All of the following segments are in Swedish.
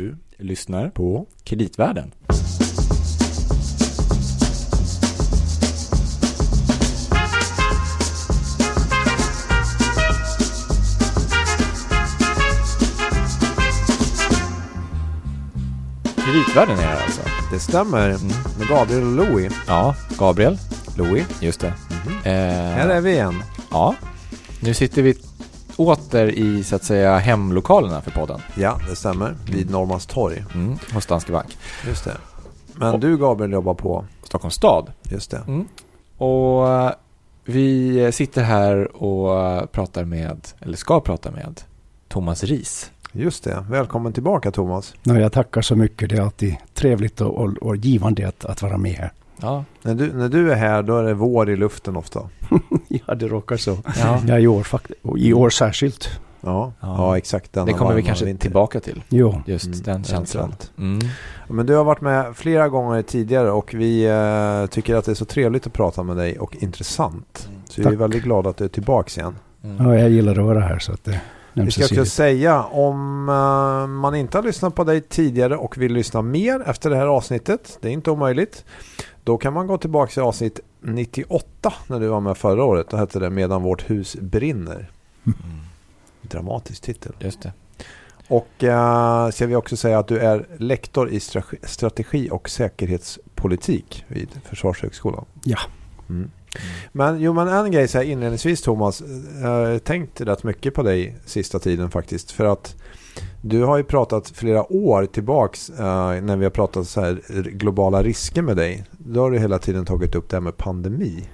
Du lyssnar på Kreditvärlden. Kreditvärlden är det alltså. Det stämmer. Mm. Med Gabriel och Louie. Ja, Gabriel. Louie. Just det. Mhm. Eh, Här är vi igen. Ja, nu sitter vi åter i så att säga hemlokalerna för podden. Ja, det stämmer. Vid Norrmalmstorg. Mm, hos Danske Bank. Just det. Men Och- du Gabriel jobbar på, Stockholms stad. just det. Mm. Och eh, vi sitter här och eh, pratar med, eller ska prata med, Thomas Ris. Just det. Välkommen tillbaka Thomas. No, jag tackar så mycket. Det är alltid trevligt och, och, och givande att, att vara med här. Ja, När du, när du är här då är det vår i luften ofta. Ja, det råkar så. ja. Ja, i år, i år särskilt. Ja, Ja. ja. exakt. Det kommer vi kanske vinter. tillbaka till. Jo, Just Mm, den känslan. Mm. Men du har varit med flera gånger tidigare och vi eh, tycker att det är så trevligt att prata med dig och intressant. Så vi är Tack. väldigt glada att du är tillbaka igen. Mm. ja, jag gillar att vara här så att det Vi ska också säga om eh, man inte har lyssnat på dig tidigare och vill lyssna mer efter det här avsnittet, det är inte omöjligt. Då kan man gå tillbaka till avsnitt 98 när du var med förra året. Då hette det Medan vårt hus brinner. Mm. Dramatisk titel. Just det. Och uh, ska vi också säga att du är lektor i strate- strategi och säkerhetspolitik vid Försvarshögskolan. Ja. Mm. Men jo, men en grej så här inledningsvis Thomas. Eh, jag har tänkt rätt mycket på dig sista tiden faktiskt. För att du har ju pratat flera år tillbaks eh, när vi har pratat så här globala risker med dig. Då har du hela tiden tagit upp det här med pandemi.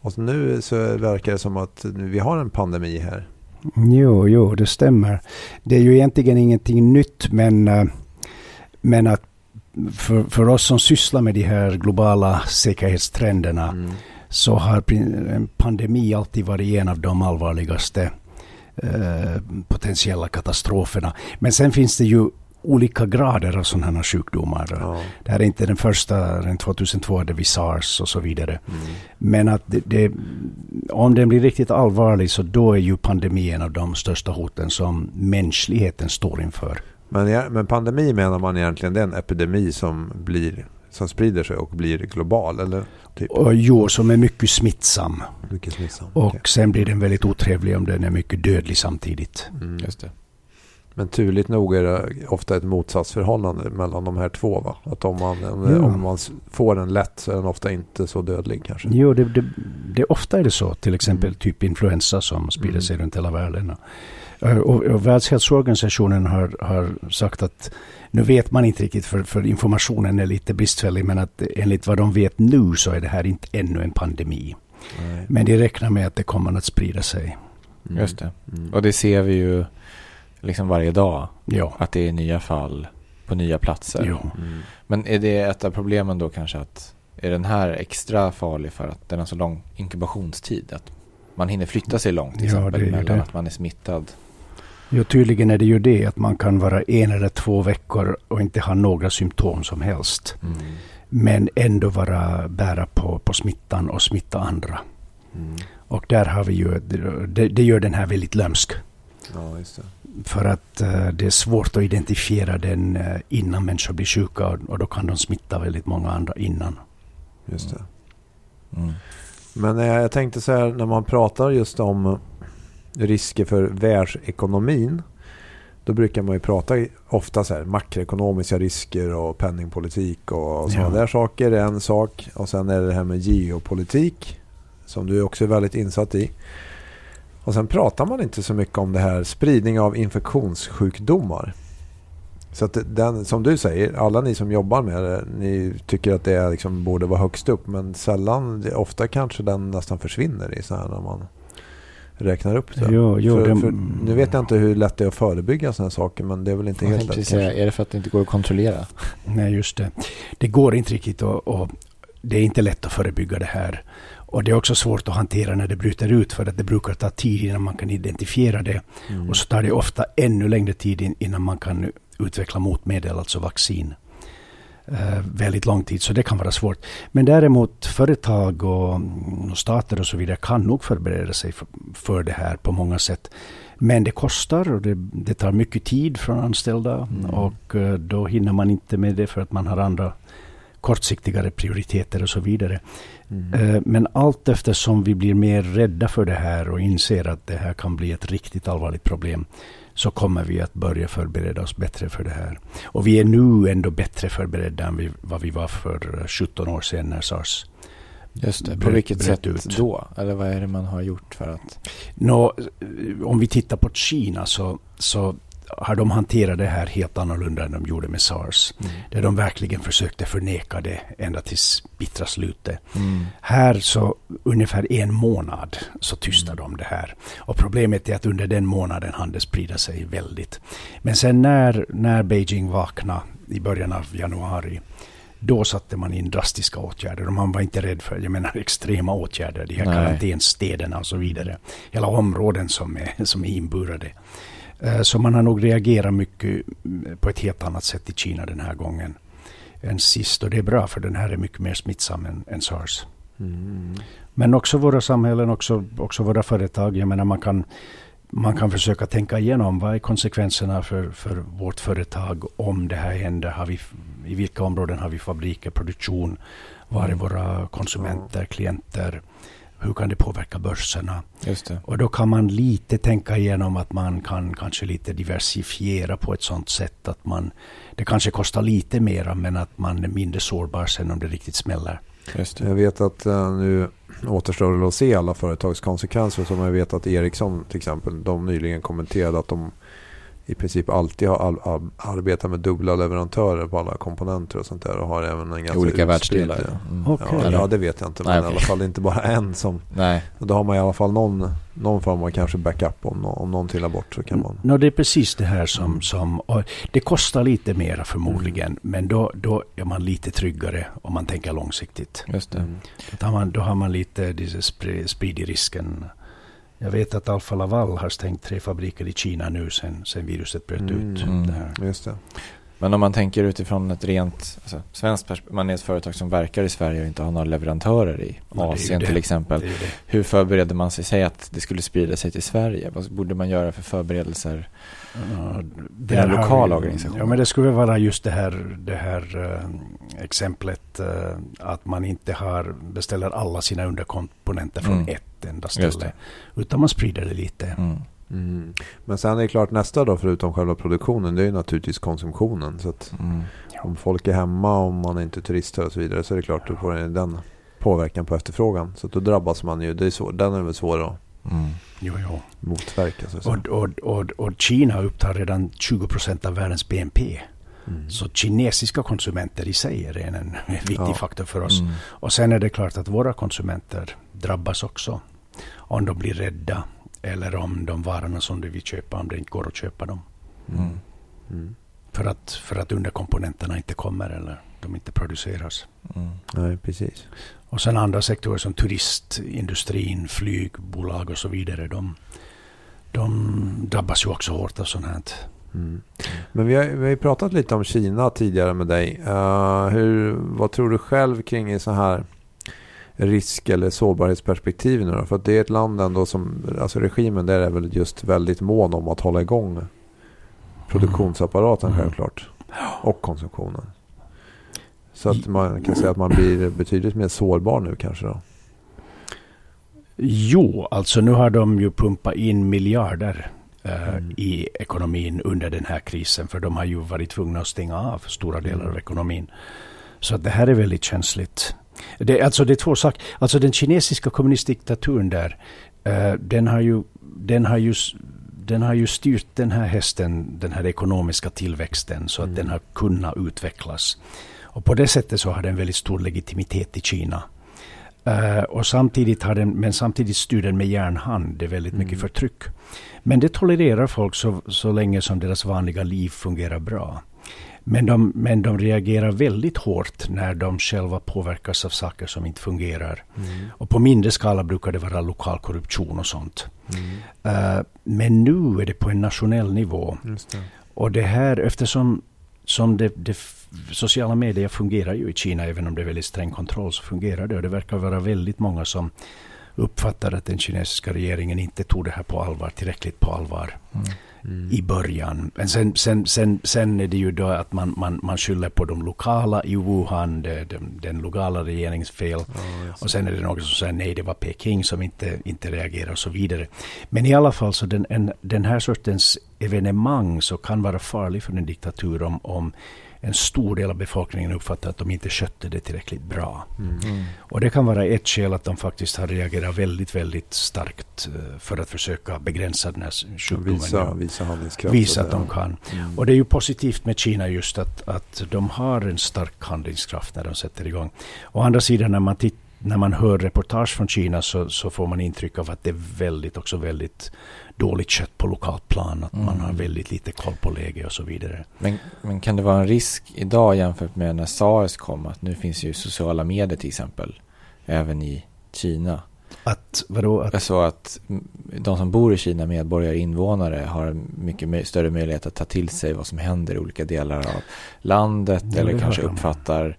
Och nu så verkar det som att vi har en pandemi här. Jo, jo, det stämmer. Det är ju egentligen ingenting nytt, men, eh, men att för, för oss som sysslar med de här globala säkerhetstrenderna Mm. så har en pandemi alltid varit en av de allvarligaste eh, potentiella katastroferna. Men sen finns det ju olika grader av sådana här sjukdomar. Ja. Det här är inte den första, den 2002 hade vi sars och så vidare. Mm. Men att det, det, om den blir riktigt allvarlig så då är ju pandemin en av de största hoten som mänskligheten står inför. Men, men pandemi menar man egentligen det är en epidemi som, blir, som sprider sig och blir global? Eller typ Och jo, som är mycket smittsam. mycket smittsam? Och Okej. sen blir den väldigt otrevlig om den är mycket dödlig samtidigt. Mm. Just det. Men turligt nog är det ofta ett motsatsförhållande mellan de här två. Va? Att om man, Ja. om man får den lätt så är den ofta inte så dödlig kanske. Jo, det, det, det, ofta är det så. Till exempel Mm. typ influensa som sprider Mm. sig runt hela världen. Och, och, och Världshälsoorganisationen har, har sagt att nu vet man inte riktigt för, för informationen är lite bristfällig men att enligt vad de vet nu så är det här inte ännu en pandemi. Nej. Men de räknar med att det kommer att sprida sig. Mm. Just det. Mm. Och det ser vi ju liksom varje dag. Ja. Att det är nya fall på nya platser. Jo. Mm. Men är det ett av problemen då kanske att är den här extra farlig för att den har så lång inkubationstid? Att man hinner flytta sig långt till Ja, exempel mellan det. att man är smittad. Jo, tydligen är det ju det att man kan vara en eller två veckor och inte ha några symptom som helst. Mm. Men ändå vara bära på, på smittan och smitta andra. Mm. Och där har vi ju, det, det gör den här väldigt lömsk. Ja, just det. För att eh, det är svårt att identifiera den eh, innan människor blir sjuka och, och då kan de smitta väldigt många andra innan. Just det. Mm. Men eh, jag tänkte så här när man pratar just om risker för världsekonomin. Då brukar man ju prata ofta så här makroekonomiska risker och penningpolitik och sådana Ja. där saker är en sak. Och sen är det det här med geopolitik som du också är väldigt insatt i. Och sen pratar man inte så mycket om det här spridning av infektionssjukdomar. Så att den, som du säger, alla ni som jobbar med det, ni tycker att det liksom borde vara högst upp. Men sällan, ofta kanske den nästan försvinner i så här när man räknar upp det. Jo, jo, för, det- för, nu vet jag inte hur lätt det är att förebygga sådana här saker, men det är väl inte Jag helt lätt säga, är det för att det inte går att kontrollera? Nej, just det. Det går inte riktigt och, och det är inte lätt att förebygga det här. Och det är också svårt att hantera när det bryter ut för att det brukar ta tid innan man kan identifiera det. Mm. Och så tar det ofta ännu längre tid in- innan man kan utveckla motmedel, alltså vaccin. Eh, väldigt lång tid, så det kan vara svårt. Men däremot företag och, mm, och stater och så vidare kan nog förbereda sig för, för det här på många sätt. Men det kostar och det, det tar mycket tid från anställda Mm. och eh, då hinner man inte med det för att man har andra kortsiktigare prioriteter och så vidare. Mm. Eh, Men allt eftersom vi blir mer rädda för det här och inser att det här kan bli ett riktigt allvarligt problem så kommer vi att börja förbereda oss bättre för det här. Och vi är nu ändå bättre förberedda än vi, vad vi var för eh, 17 år sedan när sars Just det. På vilket sätt ut. då? Eller vad är det man har gjort för att... Nå, eh, om vi tittar på Kina så, så har de hanterat det här helt annorlunda än de gjorde med sars. Mm. Där de verkligen försökte förneka det ända tills bittra slutet. Mm. Här så ungefär en månad så tystar de det här. Och problemet är att under den månaden hann det sprida sig väldigt. Men sen när, när Beijing vaknade i början av januari då satte man in drastiska åtgärder och man var inte rädd för jag menar, extrema åtgärder. De här karantänstäderna och så vidare. Hela områden som är, som är inburade. Eh, Så man har nog reagerat mycket mm, på ett helt annat sätt i Kina den här gången än sist. Och det är bra för den här är mycket mer smittsam än, än sars. Mm. Men också våra samhällen, också, också våra företag. Jag menar man kan, man kan försöka tänka igenom vad är konsekvenserna för, för vårt företag om det här händer. Har vi, I vilka områden har vi fabriker, produktion? Var är våra konsumenter, klienter? Hur kan det påverka börserna? Just det. Och då kan man lite tänka igenom att man kan kanske lite diversifiera på ett sådant sätt att man det kanske kostar lite mera men att man är mindre sårbar sen om det riktigt smäller. Just det. Jag vet att eh, nu återstår det att se alla företagskonsekvenser. Som jag vet att Ericsson till exempel, de nyligen kommenterade att de i princip alltid har all, all, arbetat med dubbla leverantörer på alla komponenter och sånt där. Och har även en ganska Olika världsdelar. Mm. Okej. Ja, ja, det vet jag inte. Men Nej, i okej. alla fall inte bara en som... Nej. Då har man i alla fall någon, någon form av kanske backup. Om, om någon trillar bort så kan man... Nå, det är precis det här som... Mm. som det kostar lite mera förmodligen men då, då är man lite tryggare om man tänker långsiktigt. Just det. Mm. Då har man, då har man lite diese spri- spridit risken. Jag vet att Alfa Laval har stängt tre fabriker i Kina nu sen, sen viruset bröt Mm. ut. Mm. Det här. Just det. Men om man tänker utifrån ett rent alltså, svenskt perspektiv. Man är ett företag som verkar i Sverige och inte har några leverantörer i Ja, Asien till exempel. Det det. Hur förberedde man sig? Säg att det skulle sprida sig till Sverige. Vad borde man göra för förberedelser? Ja, Det är en har lokal vi- organisation. Ja, men det skulle vara just det här, det här eh, exemplet eh, att man inte har beställer alla sina underkomponenter från Mm. ett enda ställe. Utan man sprider det lite. Mm. Mm. Men sen är det klart nästa då förutom själva produktionen. Det är ju naturligtvis konsumtionen. Så att Mm. om folk är hemma, om man är inte turister och så vidare. Så är det klart då får det den påverkan på efterfrågan. Så att då drabbas man ju. Det är svår, den är väl svår att Mm. Jo, jo. motverka. Så. Och, och, och, och Kina upptar redan 20 procent av världens BNP. Mm. Så kinesiska konsumenter i sig är en, viktig Ja. faktor för oss. Mm. Och sen är det klart att våra konsumenter drabbas också. Om de blir rädda eller om de varorna som de vill köpa, om det inte går att köpa dem. Mm. Mm. För att, för att underkomponenterna inte kommer eller de inte produceras. Mm. Nej, precis. Och sen andra sektorer som turistindustrin, flygbolag och så vidare. De, de drabbas ju också hårt av sånt här. Mm. Men vi har, vi har ju pratat lite om Kina tidigare med dig. Eh, hur, vad tror du själv kring i så här risk eller sårbarhetsperspektiv nu då? För att det är ett land ändå som, alltså regimen där är väl just väldigt mån om att hålla igång produktionsapparaten Mm. självklart. Och konsumtionen. Så att man kan säga att man blir betydligt mer sårbar nu kanske då. Jo, alltså nu har de ju pumpat in miljarder eh, Mm. i ekonomin under den här krisen. För de har ju varit tvungna att stänga av stora delar av Mm. ekonomin. Så att det här är väldigt känsligt. Det, alltså det är två saker. Alltså den kinesiska kommunistdiktaturen där. eh, den, har ju, den, har ju, den har ju styrt den här hästen, den här ekonomiska tillväxten. Så att Mm. den har kunnat utvecklas. Och på det sättet så har den väldigt stor legitimitet i Kina. Eh, och samtidigt har den, men samtidigt styr den med järnhand. Det är väldigt mycket Mm. förtryck. Men det tolererar folk så, så länge som deras vanliga liv fungerar bra. Men de, men de reagerar väldigt hårt när de själva påverkas av saker som inte fungerar. Mm. Och på mindre skala brukar det vara lokal korruption och sånt. Mm. Eh, men nu är det på en nationell nivå. Det. Och det här eftersom som det, det sociala medier fungerar ju i Kina, även om det är väldigt sträng kontroll, så fungerar det. Och det verkar vara väldigt många som uppfattar att den kinesiska regeringen inte tog det här på allvar, tillräckligt på allvar. Mm. Mm. i början. Men sen, sen, sen, sen är det ju då att man, man, man skyller på de lokala i Wuhan, det, den, den lokala regeringens fel. Ja, och sen är det någon som säger nej, det var Peking som inte, inte reagerar och så vidare. Men i alla fall så den, en, den här sortens evenemang så kan vara farlig för en diktatur om, om en stor del av befolkningen uppfattar att de inte skötte det tillräckligt bra. Mm. mm. Och det kan vara ett skäl att de faktiskt har reagerat väldigt, väldigt starkt eh, för att försöka begränsa den här sjukdomen. Visa, visa handlingskraft. Visa att de kan. Mm. Och det är ju positivt med Kina just att, att de har en stark handlingskraft när de sätter igång. Å andra sidan när man tittar när man hör reportage från Kina så, så, får man intryck av att det är väldigt, också väldigt dåligt kött på lokalt plan. Att mm. man har väldigt lite koll på läge och så vidare. Men, men kan det vara en risk idag jämfört med när SARS kom? Att nu finns ju sociala medier till exempel. Även i Kina. Att, vadå? Att... Alltså att de som bor i Kina, medborgare, invånare, har mycket större möjlighet att ta till sig vad som händer i olika delar av landet. Ja, eller kanske uppfattar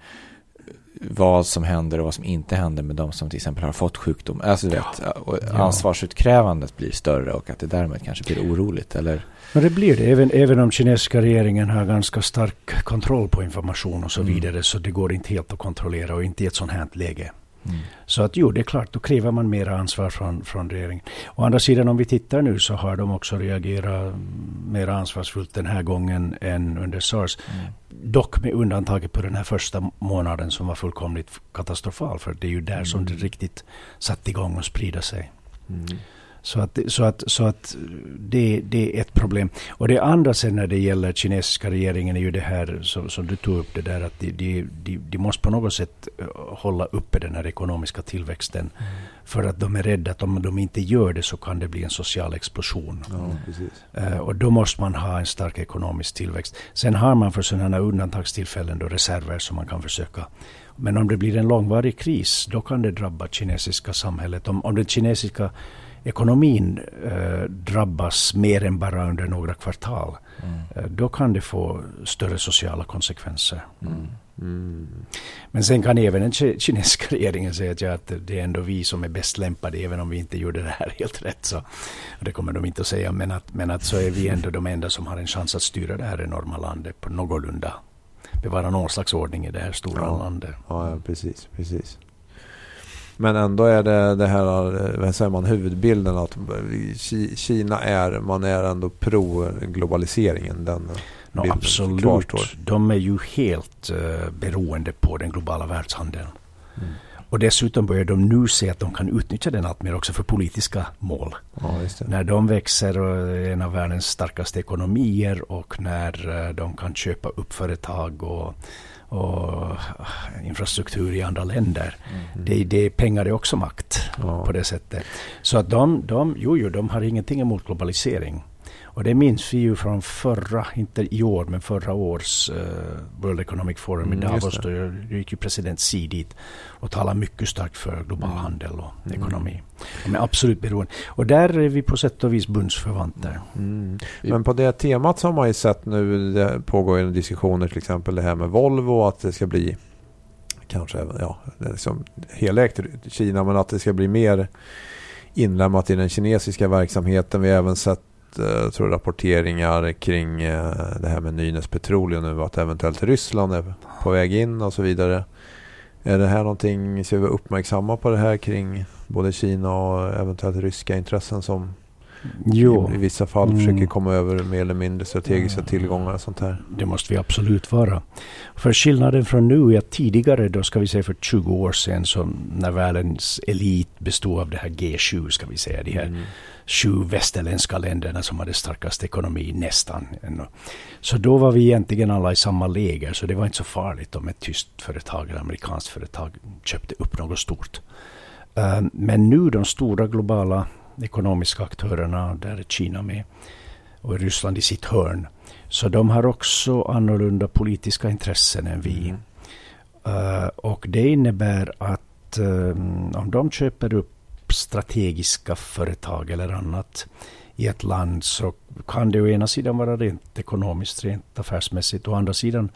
vad som händer och vad som inte händer med de som till exempel har fått sjukdom. Alltså, ja. vet, ansvarsutkrävandet blir större och att det därmed kanske blir oroligt. Eller? Men det blir det, även, även om kinesiska regeringen har ganska stark kontroll på information och så mm. vidare, så det går inte helt att kontrollera och inte i ett sånt här läge. Mm. Så att jo, det är klart, då kräver man mer ansvar från, från regeringen. Å andra sidan, om vi tittar nu så har de också reagerat mer ansvarsfullt den här gången än under sars. Mm. Dock med undantaget på den här första månaden som var fullkomligt katastrofal. För det är ju där mm. som det riktigt satte igång och sprida sig. Så att, så att, så att det, det är ett problem. Och det andra sen när det gäller kinesiska regeringen är ju det här som, som du tog upp det där att de, de, de, de måste på något sätt eh, hålla uppe den här ekonomiska tillväxten. Mm. För att de är rädda att om de inte gör det så kan det bli en social explosion. Ja, uh, och då måste man ha en stark ekonomisk tillväxt. Sen har man för sådana undantagstillfällen då reserver som man kan försöka men om det blir en långvarig kris, då kan det drabba kinesiska samhället. Om, om den kinesiska ekonomin eh, drabbas mer än bara under några kvartal, mm. eh, då kan det få större sociala konsekvenser. Mm. Mm. Men sen kan även den kinesiska regeringen säga att, ja, att det är ändå vi som är bäst lämpade, även om vi inte gjorde det här helt rätt. Så, det kommer de inte att säga, men att, men att så är vi ändå de enda som har en chans att styra det här enorma landet på någorlunda, bevara någon slags ordning i det här stora ja. landet. Ja, precis, precis. Men ändå är det det här, vad säger man, huvudbilden att Kina är, man är ändå pro-globaliseringen. Den no, absolut. Kvarstår. De är ju helt uh, beroende på den globala världshandeln. Mm. Och dessutom börjar de nu se att de kan utnyttja den allt mer också för politiska mål. Ja, när de växer och är en av världens starkaste ekonomier och när uh, de kan köpa upp företag och och infrastruktur i andra länder. Mm. Det, det, pengar är också makt ja. på det sättet. Så att de, de, jo, jo, de har ingenting emot globalisering. Och det minns vi ju från förra, inte i år, men förra års uh, World Economic Forum mm, i Davos. Då gick ju president Xi dit och talade mycket starkt för global mm. handel och mm. ekonomi. De är absolut beroende. Och där är vi på sätt och vis bundsförvanter. Mm. Men på det temat så har man ju sett nu, det pågår ju diskussioner till exempel det här med Volvo, att det ska bli kanske ja, liksom helägt Kina, men att det ska bli mer inlämnat i den kinesiska verksamheten. Vi har även sett eh, tror rapporteringar kring eh, det här med Nynäs Petroleum nu, att eventuellt Ryssland är på väg in och så vidare. Är det här någonting, ska vi uppmärksamma på det här kring både Kina och eventuellt ryska intressen som jo. i, vissa fall mm. försöker komma över mer eller mindre strategiska tillgångar och sånt här? Det måste vi absolut vara. För skillnaden från nu är att tidigare, då ska vi säga för 20 år sedan, så när världens elit bestod av det här G7, ska vi säga, de här mm sju västerländska länderna som hade starkast ekonomi nästan. Så då var vi egentligen alla i samma läger, så det var inte så farligt om ett tyskt företag eller amerikanskt företag köpte upp något stort. Eh, men nu de stora globala ekonomiska aktörerna, där är Kina med och Ryssland i sitt hörn, så de har också annorlunda politiska intressen än vi. Mm. Uh, och det innebär att um, om de köper upp strategiska företag eller annat i ett land så kan det å ena sidan vara rent ekonomiskt, rent affärsmässigt. Å andra sidan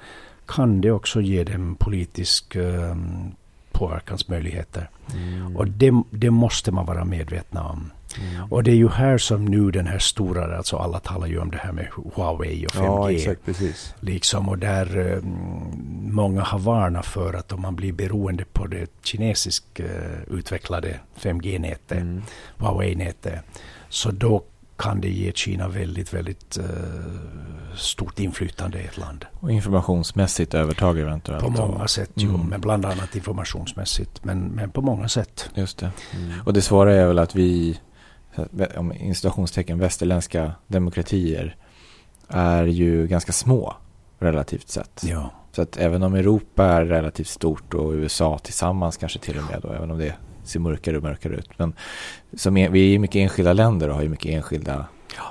kan det också ge dem politisk um, påverkansmöjligheter. Mm. Och det, det, måste man vara medvetna om. Mm. Och det är ju här som nu den här stora, alltså alla talar ju om det här med Huawei och 5G. Ja, exakt, precis. Liksom, och där um, många har varnat för att om man blir beroende på det kinesiskt uh, utvecklade 5G-nätet, mm. Huawei-nätet, så då kan det ge Kina väldigt, väldigt uh, stort inflytande i ett land. Och informationsmässigt övertag eventuellt? På många sätt, mm. jo. Men bland annat informationsmässigt. Men, men på många sätt. Just det. Mm. Och det svåra är väl att vi, om institutionstecken, västerländska demokratier är ju ganska små relativt sett. Ja. Så att även om Europa är relativt stort och USA tillsammans kanske till och med då, även om det ser mörkare och mörkare ut. Men som är, vi är mycket enskilda länder och har ju mycket enskilda, ja.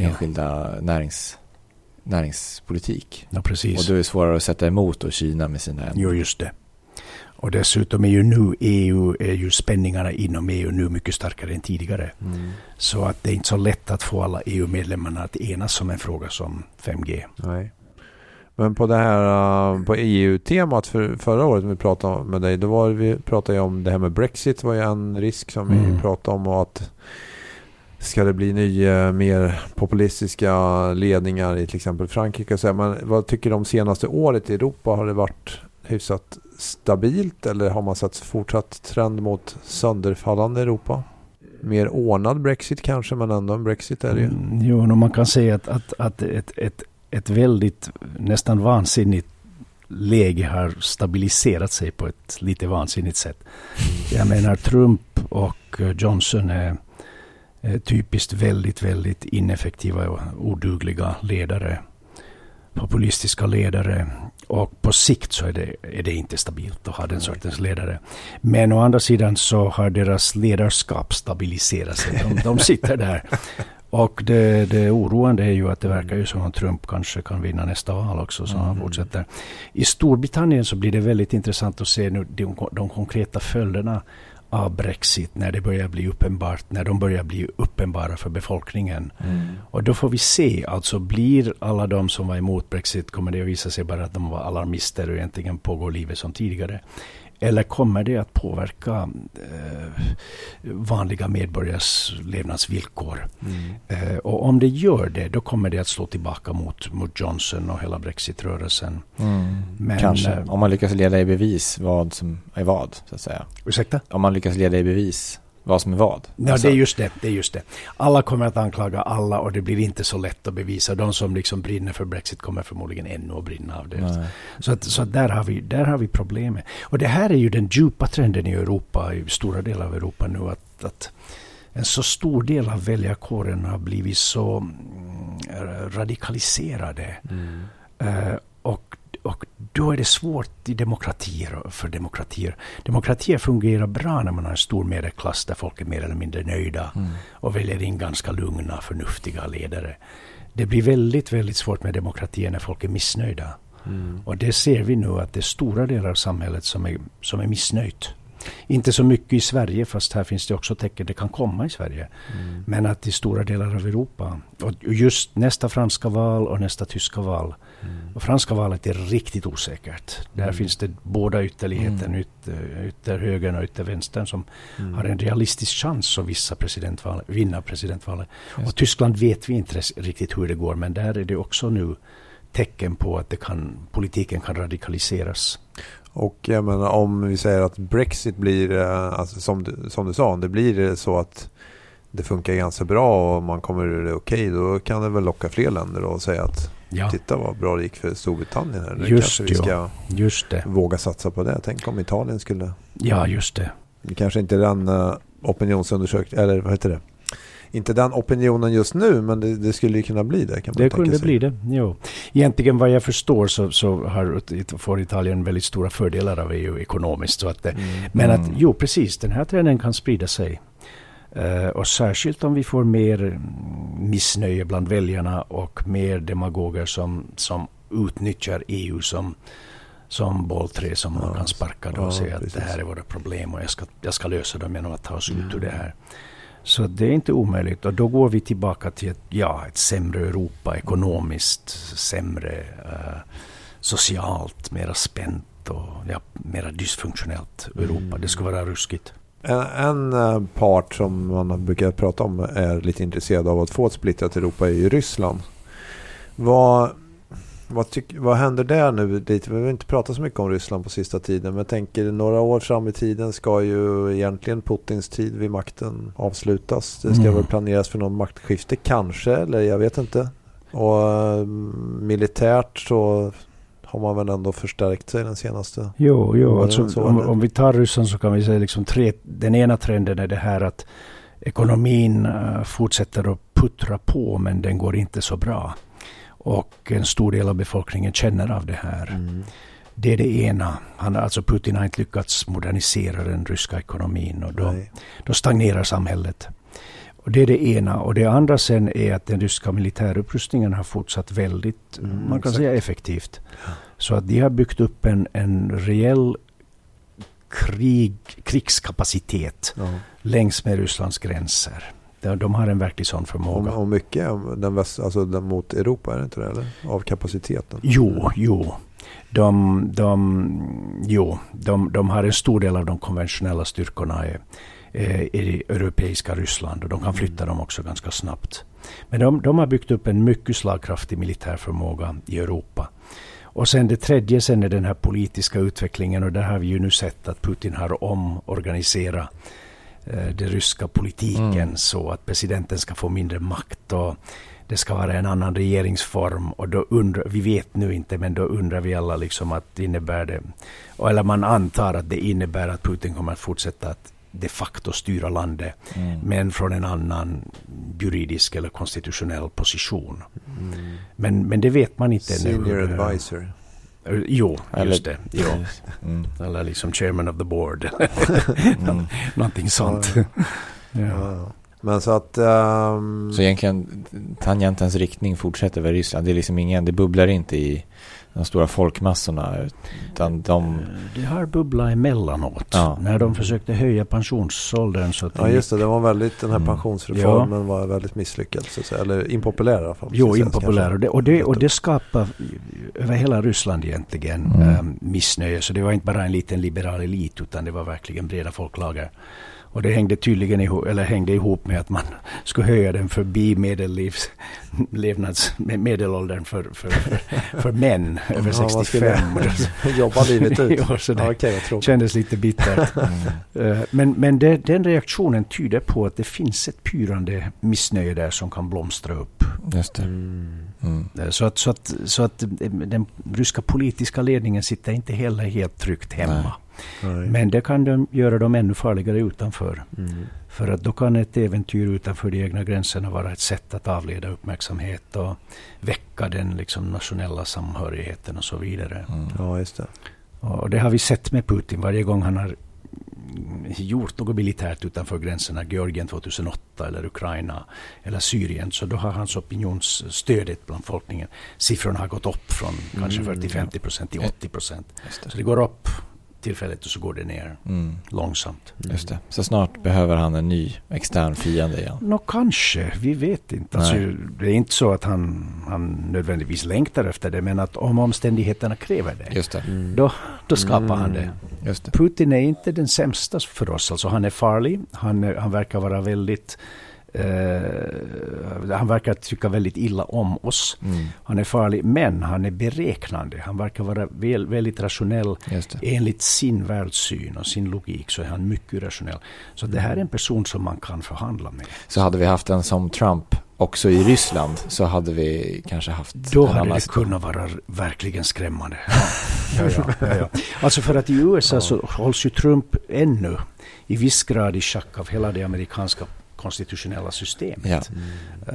enskilda närings, näringspolitik. Ja, precis. Och då är det svårare att sätta emot då Kina med sina... Jo, just det. Och dessutom är ju nu EU, är ju spänningarna inom EU nu mycket starkare än tidigare. Mm. Så att det är inte så lätt att få alla EU-medlemmarna att enas om en fråga som 5G. Nej. Men på det här uh, på EU-temat för, förra året vi pratade med dig, då var vi pratade om det här med Brexit var ju en risk som mm. vi pratade om och att ska det bli nya mer populistiska ledningar i till exempel Frankrike och så. Men vad tycker du om senaste året i Europa? Har det varit hyfsat stabilt eller har man sett fortsatt trend mot sönderfallande Europa? Mer ordnad Brexit kanske, men ändå en Brexit är det ju. Mm, jo, man kan säga att, att, att ett, ett ett väldigt nästan vansinnigt läge har stabiliserat sig på ett lite vansinnigt sätt. Jag menar Trump och Johnson är, är typiskt väldigt, väldigt ineffektiva och odugliga ledare. Populistiska ledare. Och på sikt så är det, är det inte stabilt att ha den sortens ledare. Men å andra sidan så har deras ledarskap stabiliserat sig. De, de sitter där och det, det oroande är ju att det verkar ju som att Trump kanske kan vinna nästa val också, så mm. han fortsätter. I Storbritannien så blir det väldigt intressant att se nu de, de konkreta följderna av Brexit när det börjar bli uppenbart, när de börjar bli uppenbara för befolkningen. Mm. Och då får vi se, alltså blir alla de som var emot Brexit, kommer det att visa sig bara att de var alarmister och egentligen pågår livet som tidigare? Eller kommer det att påverka eh, vanliga medborgares levnadsvillkor? Mm. Eh, och om det gör det, då kommer det att slå tillbaka mot, mot Johnson och hela Brexit-rörelsen. Mm. Kanske, eh, om man lyckas leda i bevis vad som är vad, så att säga. Ursäkta? Om man lyckas leda i bevis vad som är vad. Ja, alltså. det är just det, det är just det. Alla kommer att anklaga alla och det blir inte så lätt att bevisa. De som liksom brinner för Brexit kommer förmodligen ännu att brinna av det. Nej. Så, att, så där, har vi, där har vi problemet. Och det här är ju den djupa trenden i Europa, i stora delar av Europa nu, att, att en så stor del av väljarkåren har blivit så mm, radikaliserade. Mm. Uh, och och då är det svårt i demokratier för demokratier. Demokratier fungerar bra när man har en stor medelklass där folk är mer eller mindre nöjda mm. och väljer in ganska lugna, förnuftiga ledare. Det blir väldigt, väldigt svårt med demokratier när folk är missnöjda. Mm. Och det ser vi nu att det är stora delar av samhället som är, som är missnöjt. Inte så mycket i Sverige, fast här finns det också tecken det kan komma i Sverige. Mm. Men att i stora delar av Europa. Och just nästa franska val och nästa tyska val Mm. Och franska valet är riktigt osäkert. Där mm. finns det båda ytterligheten, mm. ytter, ytterhögern och yttervänstern som mm. har en realistisk chans att vissa presidentval, vinna presidentvalet. Och Tyskland vet vi inte riktigt hur det går, men där är det också nu tecken på att det kan, politiken kan radikaliseras. Och jag menar, om vi säger att Brexit blir, eh, alltså som, du, som du sa, det blir så att det funkar ganska bra och man kommer okej, okay, då kan det väl locka fler länder och säga att Ja. Titta vad bra det gick för Storbritannien. Här. Just kanske vi ska just det. våga satsa på det. Tänk om Italien skulle... Ja, just det. Det kanske inte den uh, opinionsundersökningen, eller vad heter det? Inte den opinionen just nu, men det, det skulle ju kunna bli det. Kan man det kunde sig. bli det, jo. Egentligen vad jag förstår så, så har, får Italien väldigt stora fördelar av EU ekonomiskt. Så att, mm. Men att, jo precis, den här trenden kan sprida sig. Uh, och särskilt om vi får mer missnöje bland väljarna och mer demagoger som, som utnyttjar EU som, som bollträ som ja, man kan sparka då och ja, säga att det här är våra problem och jag ska, jag ska lösa dem genom att ta oss mm. ut ur det här. Så det är inte omöjligt och då går vi tillbaka till ett, ja, ett sämre Europa ekonomiskt, sämre eh, socialt, mera spänt och ja, mera dysfunktionellt Europa. Mm. Det skulle vara ruskigt. En, en, eh, part som man brukar prata om är lite intresserad av att få ett splittrat Europa är ju Ryssland. Vad, vad, tyck, vad händer där nu? Vi har inte pratat så mycket om Ryssland på sista tiden. Men jag tänker några år fram i tiden ska ju egentligen Putins tid vid makten avslutas. Det ska mm. väl planeras för någon maktskifte kanske, eller jag vet inte. Och mm, militärt så har man väl ändå förstärkt sig den senaste Jo, jo alltså, om, om, vi tar Ryssland så kan vi säga liksom tre, den ena trenden är det här att ekonomin uh, fortsätter att puttra på men den går inte så bra. Och en stor del av befolkningen känner av det här. Mm. Det är det ena. Han, alltså Putin har inte lyckats modernisera den ryska ekonomin och då, då stagnerar samhället. Och det är det ena. Och det andra sen är att den ryska militärupprustningen har fortsatt väldigt, mm, man kan exakt. säga effektivt. Ja. Så att de har byggt upp en, en reell krig, krigskapacitet ja. längs med Rysslands gränser. De, har en verklig sån förmåga. Och, mycket den väst, alltså den mot Europa, är det inte det? Eller? Av kapaciteten? Jo, jo. De, de, jo, de, de har en stor del av de konventionella styrkorna i, i det europeiska Ryssland och de kan flytta dem också ganska snabbt. Men de, de har byggt upp en mycket slagkraftig militär förmåga i Europa. Och sen det tredje sen är den här politiska utvecklingen och där har vi ju nu sett att Putin har omorganiserat eh, den ryska politiken mm. så att presidenten ska få mindre makt och det ska vara en annan regeringsform och då undrar, vi vet nu inte men då undrar vi alla liksom att innebär det, eller man antar att det innebär att Putin kommer att fortsätta att de facto styra landet, mm. men från en annan juridisk eller konstitutionell position. Mm. Men, men det vet man inte Senior nu. Senior advisor. Jo, just det. Jo. Mm. Eller liksom chairman of the board. mm. Någonting sånt. Ja. ja. Men så att... Um... Så egentligen tangentens riktning fortsätter väl Ryssland. Det är liksom ingen, det bubblar inte i de stora folkmassorna. Utan de... Eh, det har bubblat emellanåt. Ja. När de försökte höja pensionsåldern. Så att ja just det, det var väldigt, den här mm. pensionsreformen ja. var väldigt misslyckad. Så att säga. Eller impopulär i alla fall. Jo, impopulär. Och det, och, det, och det skapade över hela Ryssland egentligen mm. ähm, missnöje. Så det var inte bara en liten liberal elit utan det var verkligen breda folklager. Och det hängde tydligen ihop, eller hängde ihop med att man skulle höja den förbi medellivs, levnads, medelåldern för, för, för, för män över 65. Jobba livet ut. ja, så det ja, okay, kändes lite bittert. Mm. Eh, men, men det, den reaktionen tyder på att det finns ett pyrande missnöje där som kan blomstra upp. Just det. Mm. Mm. Eh, så, att, så, att, så att den ryska politiska ledningen sitter inte heller helt tryggt hemma. Nej. Nej. Men det kan de göra dem ännu farligare utanför. Mm. För att då kan ett äventyr utanför de egna gränserna vara ett sätt att avleda uppmärksamhet och väcka den liksom nationella samhörigheten och så vidare. Mm. Ja, just det. Och det har vi sett med Putin varje gång han har gjort något militärt utanför gränserna, Georgien 2008 eller Ukraina eller Syrien, så då har hans opinionsstödet bland befolkningen, siffrorna har gått upp från mm, kanske 40-50 procent till 80 procent. Så det går upp tillfället och så går det ner mm. långsamt. Just det. Så snart behöver han en ny extern fiende igen? Nå, kanske. Vi vet inte. Alltså, det är inte så att han, han nödvändigtvis längtar efter det, men att om omständigheterna kräver det, Just det. Mm. Då, då skapar mm. han det. Just det. Putin är inte den sämsta för oss. Alltså, han är farlig. Han, han verkar vara väldigt Uh, han verkar tycka väldigt illa om oss. Mm. Han är farlig, men han är beräknande. Han verkar vara väl, väldigt rationell. Enligt sin världssyn och sin logik så är han mycket rationell. Så det här är en person som man kan förhandla med. Så hade vi haft en som Trump också i Ryssland så hade vi kanske haft... Då hade det kunnat vara verkligen skrämmande. Ja, ja, ja, ja, Alltså för att i USA så hålls ju Trump ännu i viss grad i schack av hela det amerikanska konstitutionella systemet. Ja.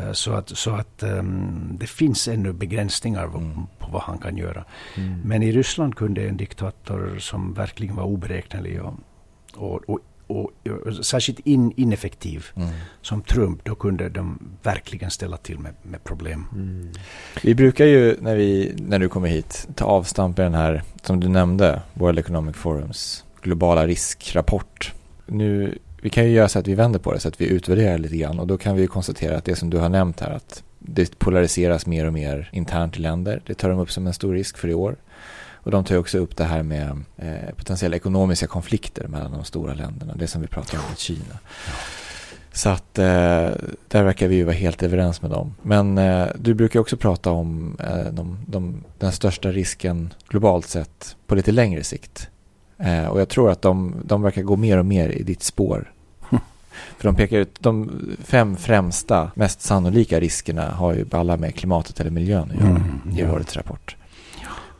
Mm. Så att, så att um, det finns ännu begränsningar mm. på vad han kan göra. Mm. Men i Ryssland kunde en diktator som verkligen var oberäknelig och, och, och och, särskilt in, ineffektiv mm. som Trump, då kunde de verkligen ställa till med, med problem. Mm. Vi brukar ju när, vi, när du kommer hit ta avstamp i den här, som du nämnde, World Economic Forums globala riskrapport. Nu vi kan ju göra så att vi vänder på det så att vi utvärderar lite grann och då kan vi ju konstatera att det som du har nämnt här att det polariseras mer och mer internt i länder. Det tar de upp som en stor risk för i år. Och de tar också upp det här med eh, potentiella ekonomiska konflikter mellan de stora länderna. Det som vi pratar om med Kina. Så att eh, där verkar vi ju vara helt överens med dem. Men eh, du brukar också prata om eh, de, de, den största risken globalt sett på lite längre sikt. Eh, och jag tror att de, de verkar gå mer och mer i ditt spår. För de pekar ut de fem främsta, mest sannolika riskerna har ju alla med klimatet eller miljön att göra Mm, i ja. årets rapport.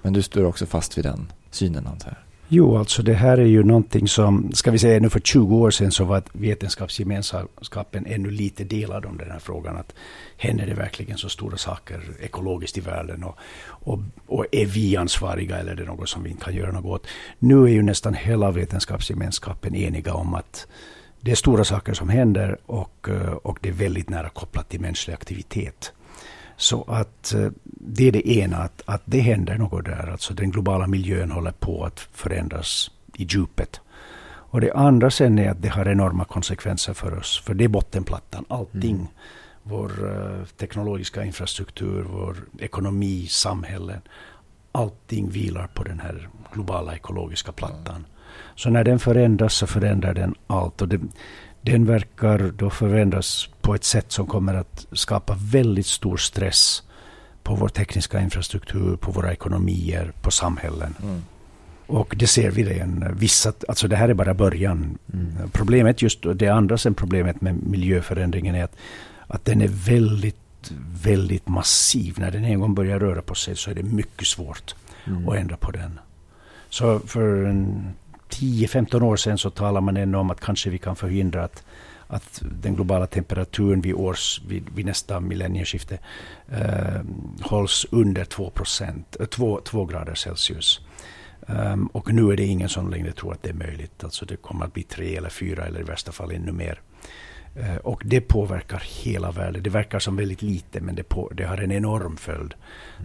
Men du står också fast vid den synen antar jag. Jo, alltså det här är ju någonting som, ska vi säga nu för 20 år sedan så var vetenskapsgemenskapen ännu lite delad om den här frågan. Att händer det verkligen så stora saker ekologiskt i världen och, och, och är vi ansvariga eller är det något som vi inte kan göra något åt? Nu är ju nästan hela vetenskapsgemenskapen eniga om att det är stora saker som händer och, eh, och det är väldigt nära kopplat till mänsklig aktivitet. Så att eh, det är det ena, att, att det händer något där. Alltså den globala miljön håller på att förändras i djupet. Och det andra sen är att det har enorma konsekvenser för oss. För det är bottenplattan, allting. Mm. Vår eh, teknologiska infrastruktur, vår ekonomi, samhällen. Allting vilar på den här globala ekologiska plattan. Så när den förändras så förändrar den allt. Och det, den verkar då förändras på ett sätt som kommer att skapa väldigt stor stress på vår tekniska infrastruktur, på våra ekonomier, på samhällen. Mm. Och det ser vi redan. Vissa, alltså det här är bara början. Problemet just det andra sen problemet med miljöförändringen är att, att den är väldigt, väldigt massiv. När den en gång börjar röra på sig så är det mycket svårt Mm. att ändra på den. Så för en 10-15 år sedan så talar man ännu om att kanske vi kan förhindra att, att den globala temperaturen vid, års, vid, vid nästa millennieskifte eh, hålls under 2, procent, eh, 2, 2 grader Celsius. Um, och nu är det ingen som längre tror att det är möjligt. Alltså det kommer att bli tre eller fyra eller i värsta fall ännu mer. Eh, och det påverkar hela världen. Det verkar som väldigt lite men det, på, det har en enorm följd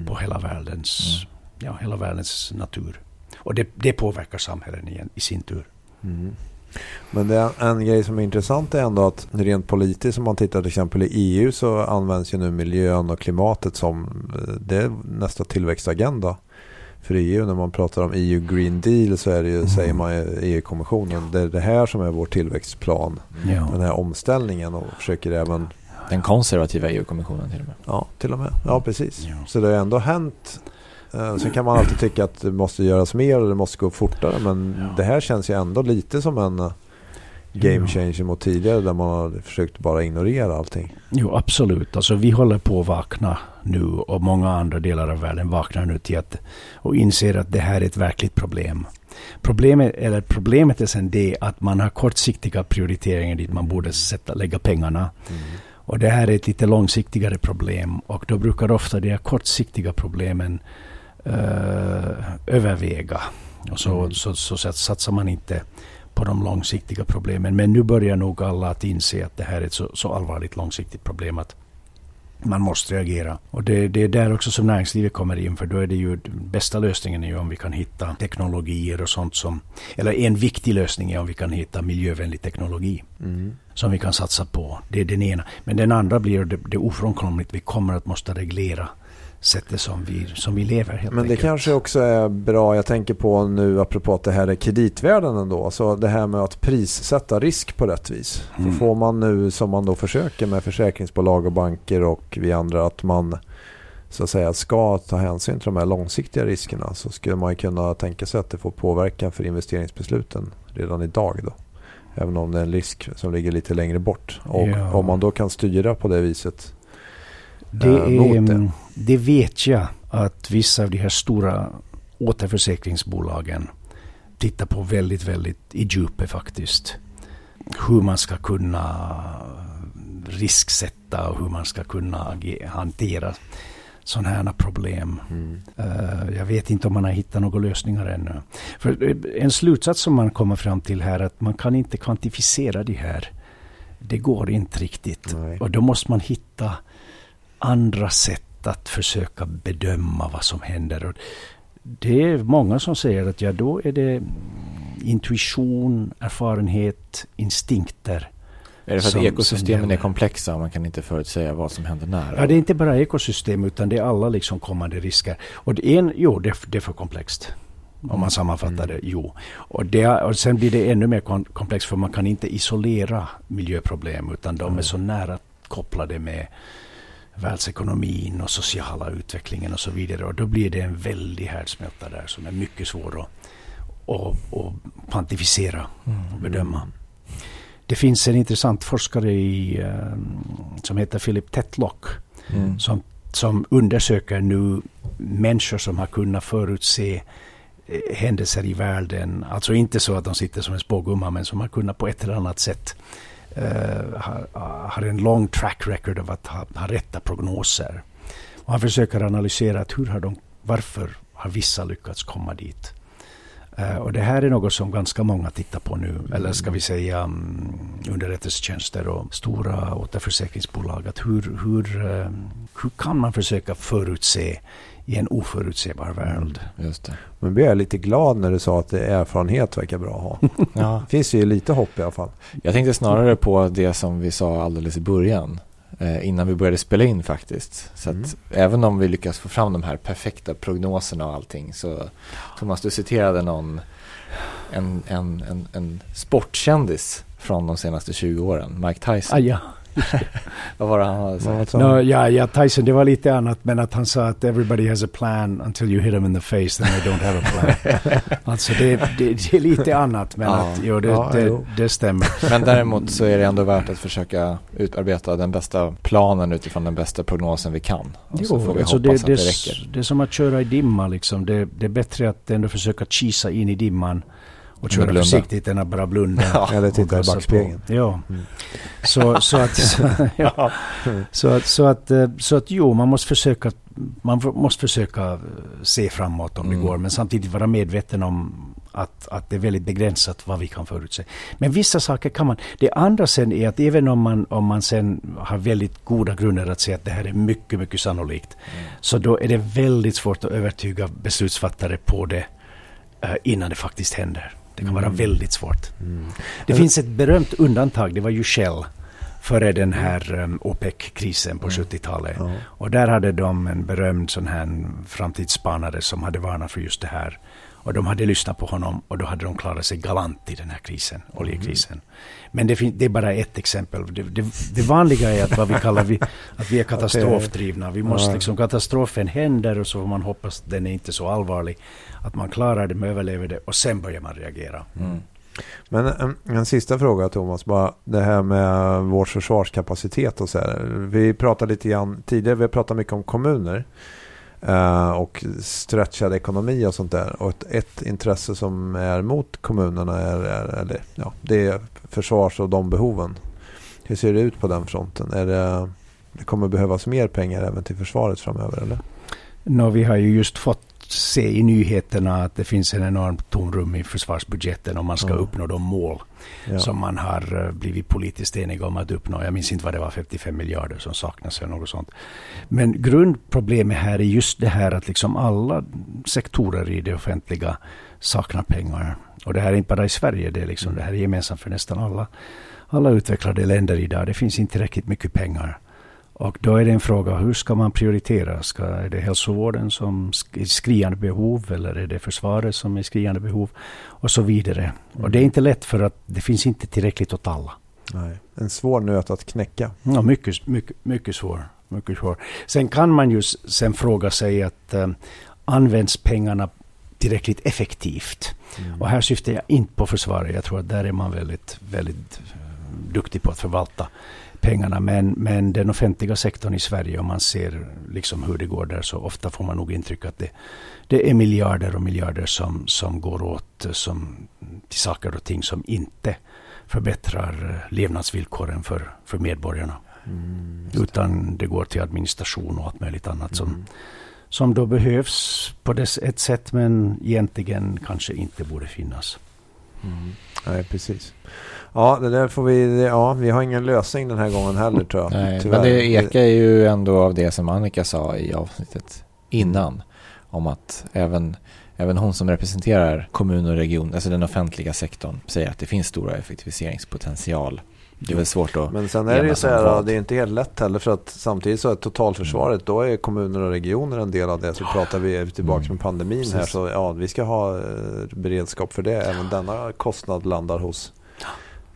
på hela världens, ja, hela världens natur. Och det, det påverkar samhällen igen, i sin tur. Mm. Men det är en grej som är intressant är ändå att rent politiskt om man tittar till exempel i EU så används ju nu miljön och klimatet som eh, det nästa tillväxtagenda för EU. När man pratar om EU Green Deal så är det ju, Mm. säger man EU-kommissionen, det är det här som är vår tillväxtplan. Ja. Den här omställningen och försöker även, Den konservativa EU-kommissionen till och med. ja till och med, ja precis. Ja. Så det har ändå hänt. Eh, Sen kan man alltid tycka att det måste göras mer och det måste gå fortare. Men Ja. det här känns ju ändå lite som en eh, game changer mot tidigare där man har försökt bara ignorera allting. Jo, absolut. Alltså, vi håller på att vakna nu och många andra delar av världen vaknar nu till att och inser att det här är ett verkligt problem. Problemet, eller problemet är sen det att man har kortsiktiga prioriteringar dit man borde sätta, lägga pengarna. Och det här är ett lite långsiktigare problem och då brukar ofta de här kortsiktiga problemen överväga. Och så, Mm. så, så, så satsar man inte på de långsiktiga problemen. Men nu börjar nog alla att inse att det här är ett så, så allvarligt långsiktigt problem att man måste reagera. Och det, det är där också som näringslivet kommer in. För då är det ju bästa lösningen är ju om vi kan hitta teknologier och sånt som... Eller en viktig lösning är om vi kan hitta miljövänlig teknologi Mm. som vi kan satsa på. Det är den ena. Men den andra blir det, det ofrånkomligt. Vi kommer att måste reglera sättet som vi, som vi lever helt Men det enkelt. kanske också är bra, jag tänker på nu apropå att det här är kreditvärden ändå. Så det här med att prissätta risk på rätt vis. Mm. Får man nu som man då försöker med försäkringsbolag och banker och vi andra att man så att säga ska ta hänsyn till de här långsiktiga riskerna så skulle man kunna tänka sig att det får påverkan för investeringsbesluten redan idag då. Även om det är en risk som ligger lite längre bort. Och Ja. om man då kan styra på det viset. Det, eh, mot är, det. det vet jag att vissa av de här stora återförsäkringsbolagen tittar på väldigt, väldigt i djupet faktiskt. Hur man ska kunna risksätta och hur man ska kunna hantera sådana här problem. Eh, jag vet inte om man har hittat några lösningar ännu. För eh, en slutsats som man kommer fram till här är att man kan inte kvantifiera det här. Det går inte riktigt. Nej. Och då måste man hitta andra sätt att försöka bedöma vad som händer. Och det är många som säger att ja, då är det intuition, erfarenhet, instinkter. Är det för att ekosystemen är komplexa och man kan inte förutsäga vad som händer när? Ja, det är inte bara ekosystem utan det är alla liksom kommande risker. Och det en, jo, det, är- det är för komplext. Om man sammanfattar det, jo. Och, det, och sen blir det ännu mer komplext för man kan inte isolera miljöproblem utan de är så nära kopplade med världsekonomin och sociala utvecklingen och så vidare. Och då blir det en väldig härdsmälta där som är mycket svår att, att, att kvantifiera och bedöma. Det finns en intressant forskare i, um, som heter Philip Tetlock mm. som, som undersöker nu människor som har kunnat förutse eh, händelser i världen. Alltså inte så att de sitter som en spågumma men som har kunnat på ett eller annat sätt eh, har, har en lång track record av att ha, ha rätta prognoser. Och han försöker analysera att hur har de, varför har vissa lyckats komma dit? Uh, och det här är något som ganska många tittar på nu, eller ska vi säga um, underrättelsetjänster och stora återförsäkringsbolag. Att hur, hur, uh, hur kan man försöka förutse i en oförutsebar värld? Mm, just det. Men blev jag lite glad när du sa att erfarenhet verkar bra att ha. ja. Det finns ju lite hopp i alla fall. Jag tänkte snarare på det som vi sa alldeles i början eh, innan vi började spela in faktiskt. Så mm. även om vi lyckas få fram de här perfekta prognoserna och allting så Thomas, du citerade någon en, en, en, en sportkändis från de senaste 20 åren, Mike Tyson. Ah, ja. Vad var det han hade sagt? No, ja, ja, Tyson, det var lite annat, men att han sa att everybody has a plan until you hit them in the face, then they don't have a plan. alltså det, det, det, är lite annat, men ja. att, jo, det, ja, det, jo. det, stämmer. Men däremot så är det ändå värt att försöka utarbeta den bästa planen utifrån den bästa prognosen vi kan. Och jo, så får vi alltså hoppas det, att det räcker. Det är som att köra i dimma liksom. Det, det är bättre att ändå försöka kisa in i dimman och köra blunda. försiktigt än att bara blunda. Ja, eller titta i backspegeln. Ja. Mm. Så, så, att, så, ja. så, så, att, eh, så att jo, man måste försöka man måste försöka se framåt om mm. det går, men samtidigt vara medveten om att, att det är väldigt begränsat vad vi kan förutse. Men vissa saker kan man. Det andra sen är att även om man, om man sen har väldigt goda grunder att säga att det här är mycket, mycket sannolikt, mm. så då är det väldigt svårt att övertyga beslutsfattare på det uh, innan det faktiskt händer. Det kan vara mm. väldigt svårt. Mm. Det finns ett berömt undantag, det var ju Shell före den här um, OPEC-krisen på mm. 70-talet. Ja. Och där hade de en berömd sån här framtidsspanare som hade varnat för just det här. Och de hade lyssnat på honom och då hade de klarat sig galant i den här krisen, oljekrisen. Mm. Men det, det, är bara ett exempel. Det, det, det, vanliga är att vad vi kallar vi, att vi är katastrofdrivna. Vi måste liksom, katastrofen händer och så får man hoppas att den är inte så allvarlig. Att man klarar det, man överlever det och sen börjar man reagera. Mm. Men en, en, sista fråga Thomas, bara det här med vår försvarskapacitet och så här. Vi pratade lite grann tidigare, vi har pratat mycket om kommuner. Eh, och stretchad ekonomi och sånt där. Och ett, ett intresse som är mot kommunerna är, är, eller, ja, det är försvars och de behoven. Hur ser det ut på den fronten? Är det, det kommer behövas mer pengar även till försvaret framöver? Eller? No, vi har ju just fått se i nyheterna att det finns en enorm tomrum i försvarsbudgeten om man ska mm. uppnå de mål ja. som man har eh, blivit politiskt eniga om att uppnå. Jag minns inte vad det var, 55 miljarder som saknas eller något sånt. Men grundproblemet här är just det här att liksom alla sektorer i det offentliga saknar pengar. Och det här är inte bara i Sverige, det, är liksom, det här är gemensamt för nästan alla, alla utvecklade länder idag. Det finns inte tillräckligt mycket pengar. Och då är det en fråga, hur ska man prioritera? Ska, är det hälsovården som är skriande behov eller är det försvaret som är skriande behov? Och så vidare. Mm. Och det är inte lätt för att det finns inte tillräckligt åt alla. Nej. En svår nöt att knäcka. Ja, mycket, mycket, mycket svår. Mycket svår. Sen kan man ju sen fråga sig att um, används pengarna tillräckligt effektivt? Mm. Och här syftar jag inte på försvaret. Jag tror att där är man väldigt, väldigt uh, duktig på att förvalta pengarna. Men, men den offentliga sektorn i Sverige, om man ser liksom hur det går där, så ofta får man nog intryck att det, det är miljarder och miljarder som, som går åt som, till saker och ting som inte förbättrar levnadsvillkoren för, för medborgarna. Mm. Utan det går till administration och allt möjligt annat som, mm. som då behövs på ett sätt men egentligen kanske inte borde finnas. Mm. Nej, precis. Ja, det där får vi, ja, vi har ingen lösning den här gången heller tror jag. Nej, men det ekar ju ändå av det som Annika sa i avsnittet innan. Om att även, även hon som representerar kommun och region, alltså den offentliga sektorn, säger att det finns stora effektiviseringspotential Det är väl svårt att Men sen är det ju så här, det är inte helt lätt heller för att samtidigt så är totalförsvaret, då är kommuner och regioner en del av det. Så pratar vi tillbaka Mm. med pandemin här Precis. så ja, vi ska ha eh, beredskap för det. Även denna kostnad landar hos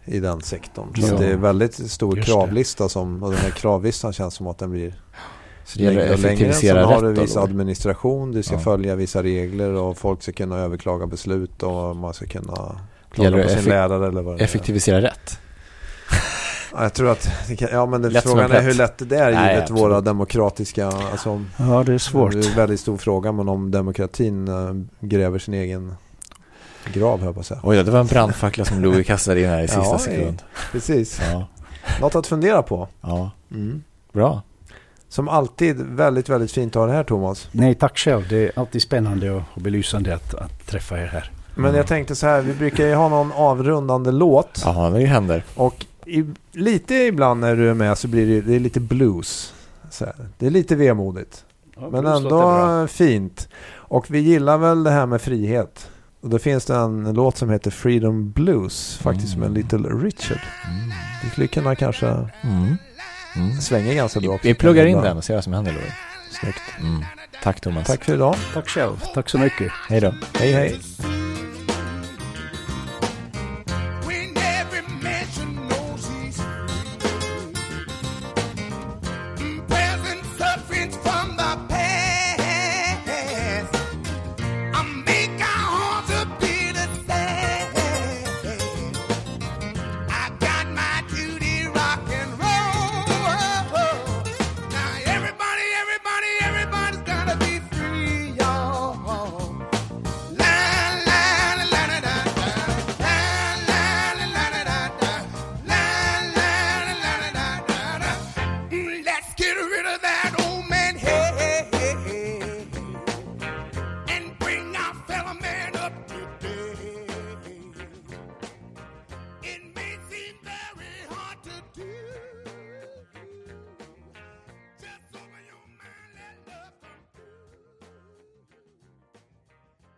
i den sektorn. Så Ja. det är väldigt stor Just kravlista som, och den här kravlistan känns som att den blir Så det gäller längre att och längre. Sen effektivisera har du rätt viss administration, du ska Ja. följa vissa regler och folk ska kunna överklaga beslut och man ska kunna klaga på sin lärare eller vad det är. Effektivisera rätt. Ja, jag tror att, kan- ja men det, frågan är hur lätt det är Nej, givet absolut. våra demokratiska, alltså Ja, det är svårt. Det är en väldigt stor fråga men om demokratin eh, gräver sin egen grav höll jag på att säga. Oj, det var en brandfackla som Louis kastade in här i sista Ja, sekund. Precis, Ja, något att fundera på. ja, Mm. bra. Som alltid väldigt, väldigt fint att ha det här Thomas. Nej, tack själv. Det är alltid spännande och, belysande att, att träffa er här. Men Mm. jag tänkte så här, vi brukar ju ha någon avrundande låt. Ja, det händer. Och i, lite ibland när du är med så blir det, det är lite blues. Så här. Det är lite vemodigt. Men ändå fint. Och vi gillar väl det här med frihet. Och då finns det en låt som heter Freedom Blues. Faktiskt med Mm. Little Richard. Mm. Det skulle kunna kanske Mm. Mm. svänga ganska bra. Vi, också. vi pluggar in den och ser vad som händer Louis. Snyggt. Mm. Tack Thomas. Tack för idag. Tack själv. Tack så mycket. Hej då. Hej hej.